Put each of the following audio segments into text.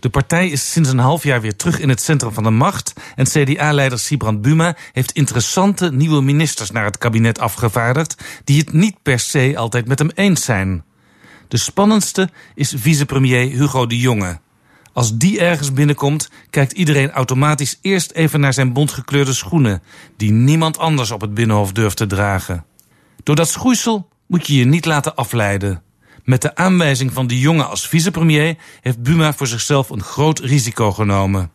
De partij is sinds een half jaar weer terug in het centrum van de macht. En CDA-leider Sibrand Buma heeft interessante nieuwe ministers naar het kabinet afgevaardigd. die het niet per se altijd met hem eens zijn. De spannendste is vicepremier Hugo de Jonge. Als die ergens binnenkomt, kijkt iedereen automatisch eerst even naar zijn bontgekleurde schoenen, die niemand anders op het binnenhof durft te dragen. Door dat schoeisel moet je je niet laten afleiden. Met de aanwijzing van de jongen als vicepremier heeft Buma voor zichzelf een groot risico genomen.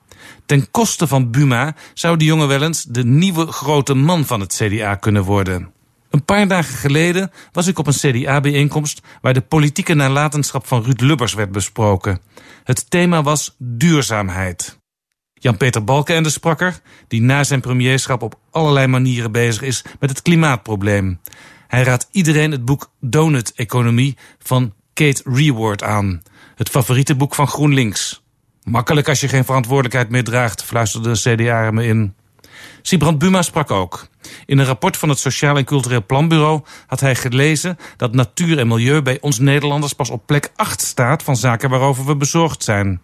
Ten koste van Buma zou de jongen wel eens de nieuwe grote man van het CDA kunnen worden. Een paar dagen geleden was ik op een CDA-bijeenkomst waar de politieke nalatenschap van Ruud Lubbers werd besproken. Het thema was duurzaamheid. Jan-Peter Balkenende sprak er, die na zijn premierschap op allerlei manieren bezig is met het klimaatprobleem. Hij raadt iedereen het boek Donut Economie van Kate Reward aan. Het favoriete boek van GroenLinks. Makkelijk als je geen verantwoordelijkheid meer draagt, fluisterde de CDA me in. Sibrand Buma sprak ook. In een rapport van het Sociaal en Cultureel Planbureau had hij gelezen dat natuur en milieu bij ons Nederlanders pas op plek 8 staat van zaken waarover we bezorgd zijn.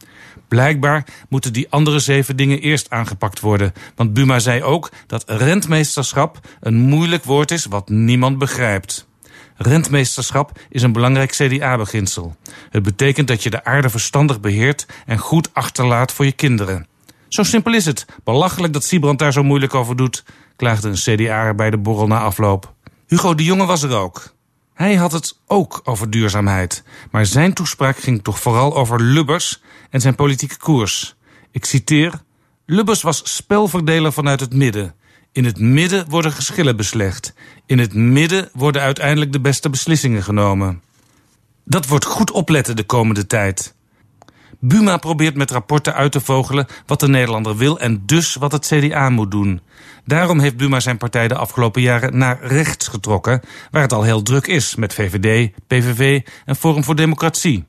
Blijkbaar moeten die andere zeven dingen eerst aangepakt worden. Want Buma zei ook dat rentmeesterschap een moeilijk woord is wat niemand begrijpt. Rentmeesterschap is een belangrijk CDA-beginsel. Het betekent dat je de aarde verstandig beheert en goed achterlaat voor je kinderen. Zo simpel is het. Belachelijk dat Siebrand daar zo moeilijk over doet, klaagde een CDA bij de borrel na afloop. Hugo de Jonge was er ook. Hij had het ook over duurzaamheid, maar zijn toespraak ging toch vooral over Lubbers en zijn politieke koers. Ik citeer: Lubbers was spelverdeler vanuit het midden. In het midden worden geschillen beslecht. In het midden worden uiteindelijk de beste beslissingen genomen. Dat wordt goed opletten de komende tijd. Buma probeert met rapporten uit te vogelen wat de Nederlander wil en dus wat het CDA moet doen. Daarom heeft Buma zijn partij de afgelopen jaren naar rechts getrokken, waar het al heel druk is met VVD, PVV en Forum voor Democratie.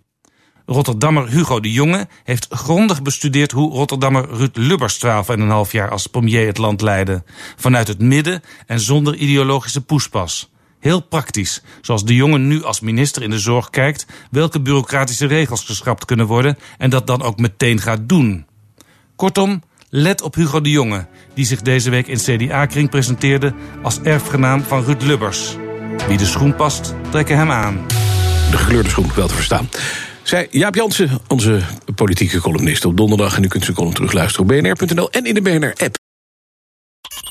Rotterdammer Hugo de Jonge heeft grondig bestudeerd hoe Rotterdammer Ruud Lubbers 12,5 jaar als premier het land leidde. Vanuit het midden en zonder ideologische poespas. Heel praktisch, zoals de jongen nu als minister in de zorg kijkt welke bureaucratische regels geschrapt kunnen worden en dat dan ook meteen gaat doen. Kortom, let op Hugo de Jonge, die zich deze week in CDA-kring presenteerde als erfgenaam van Ruud Lubbers. Wie de schoen past, trekken hem aan. De gekleurde schoen, wel te verstaan. Zij Jaap Jansen, onze politieke columnist op donderdag. En u kunt zijn column terugluisteren op bnr.nl en in de BNR-app.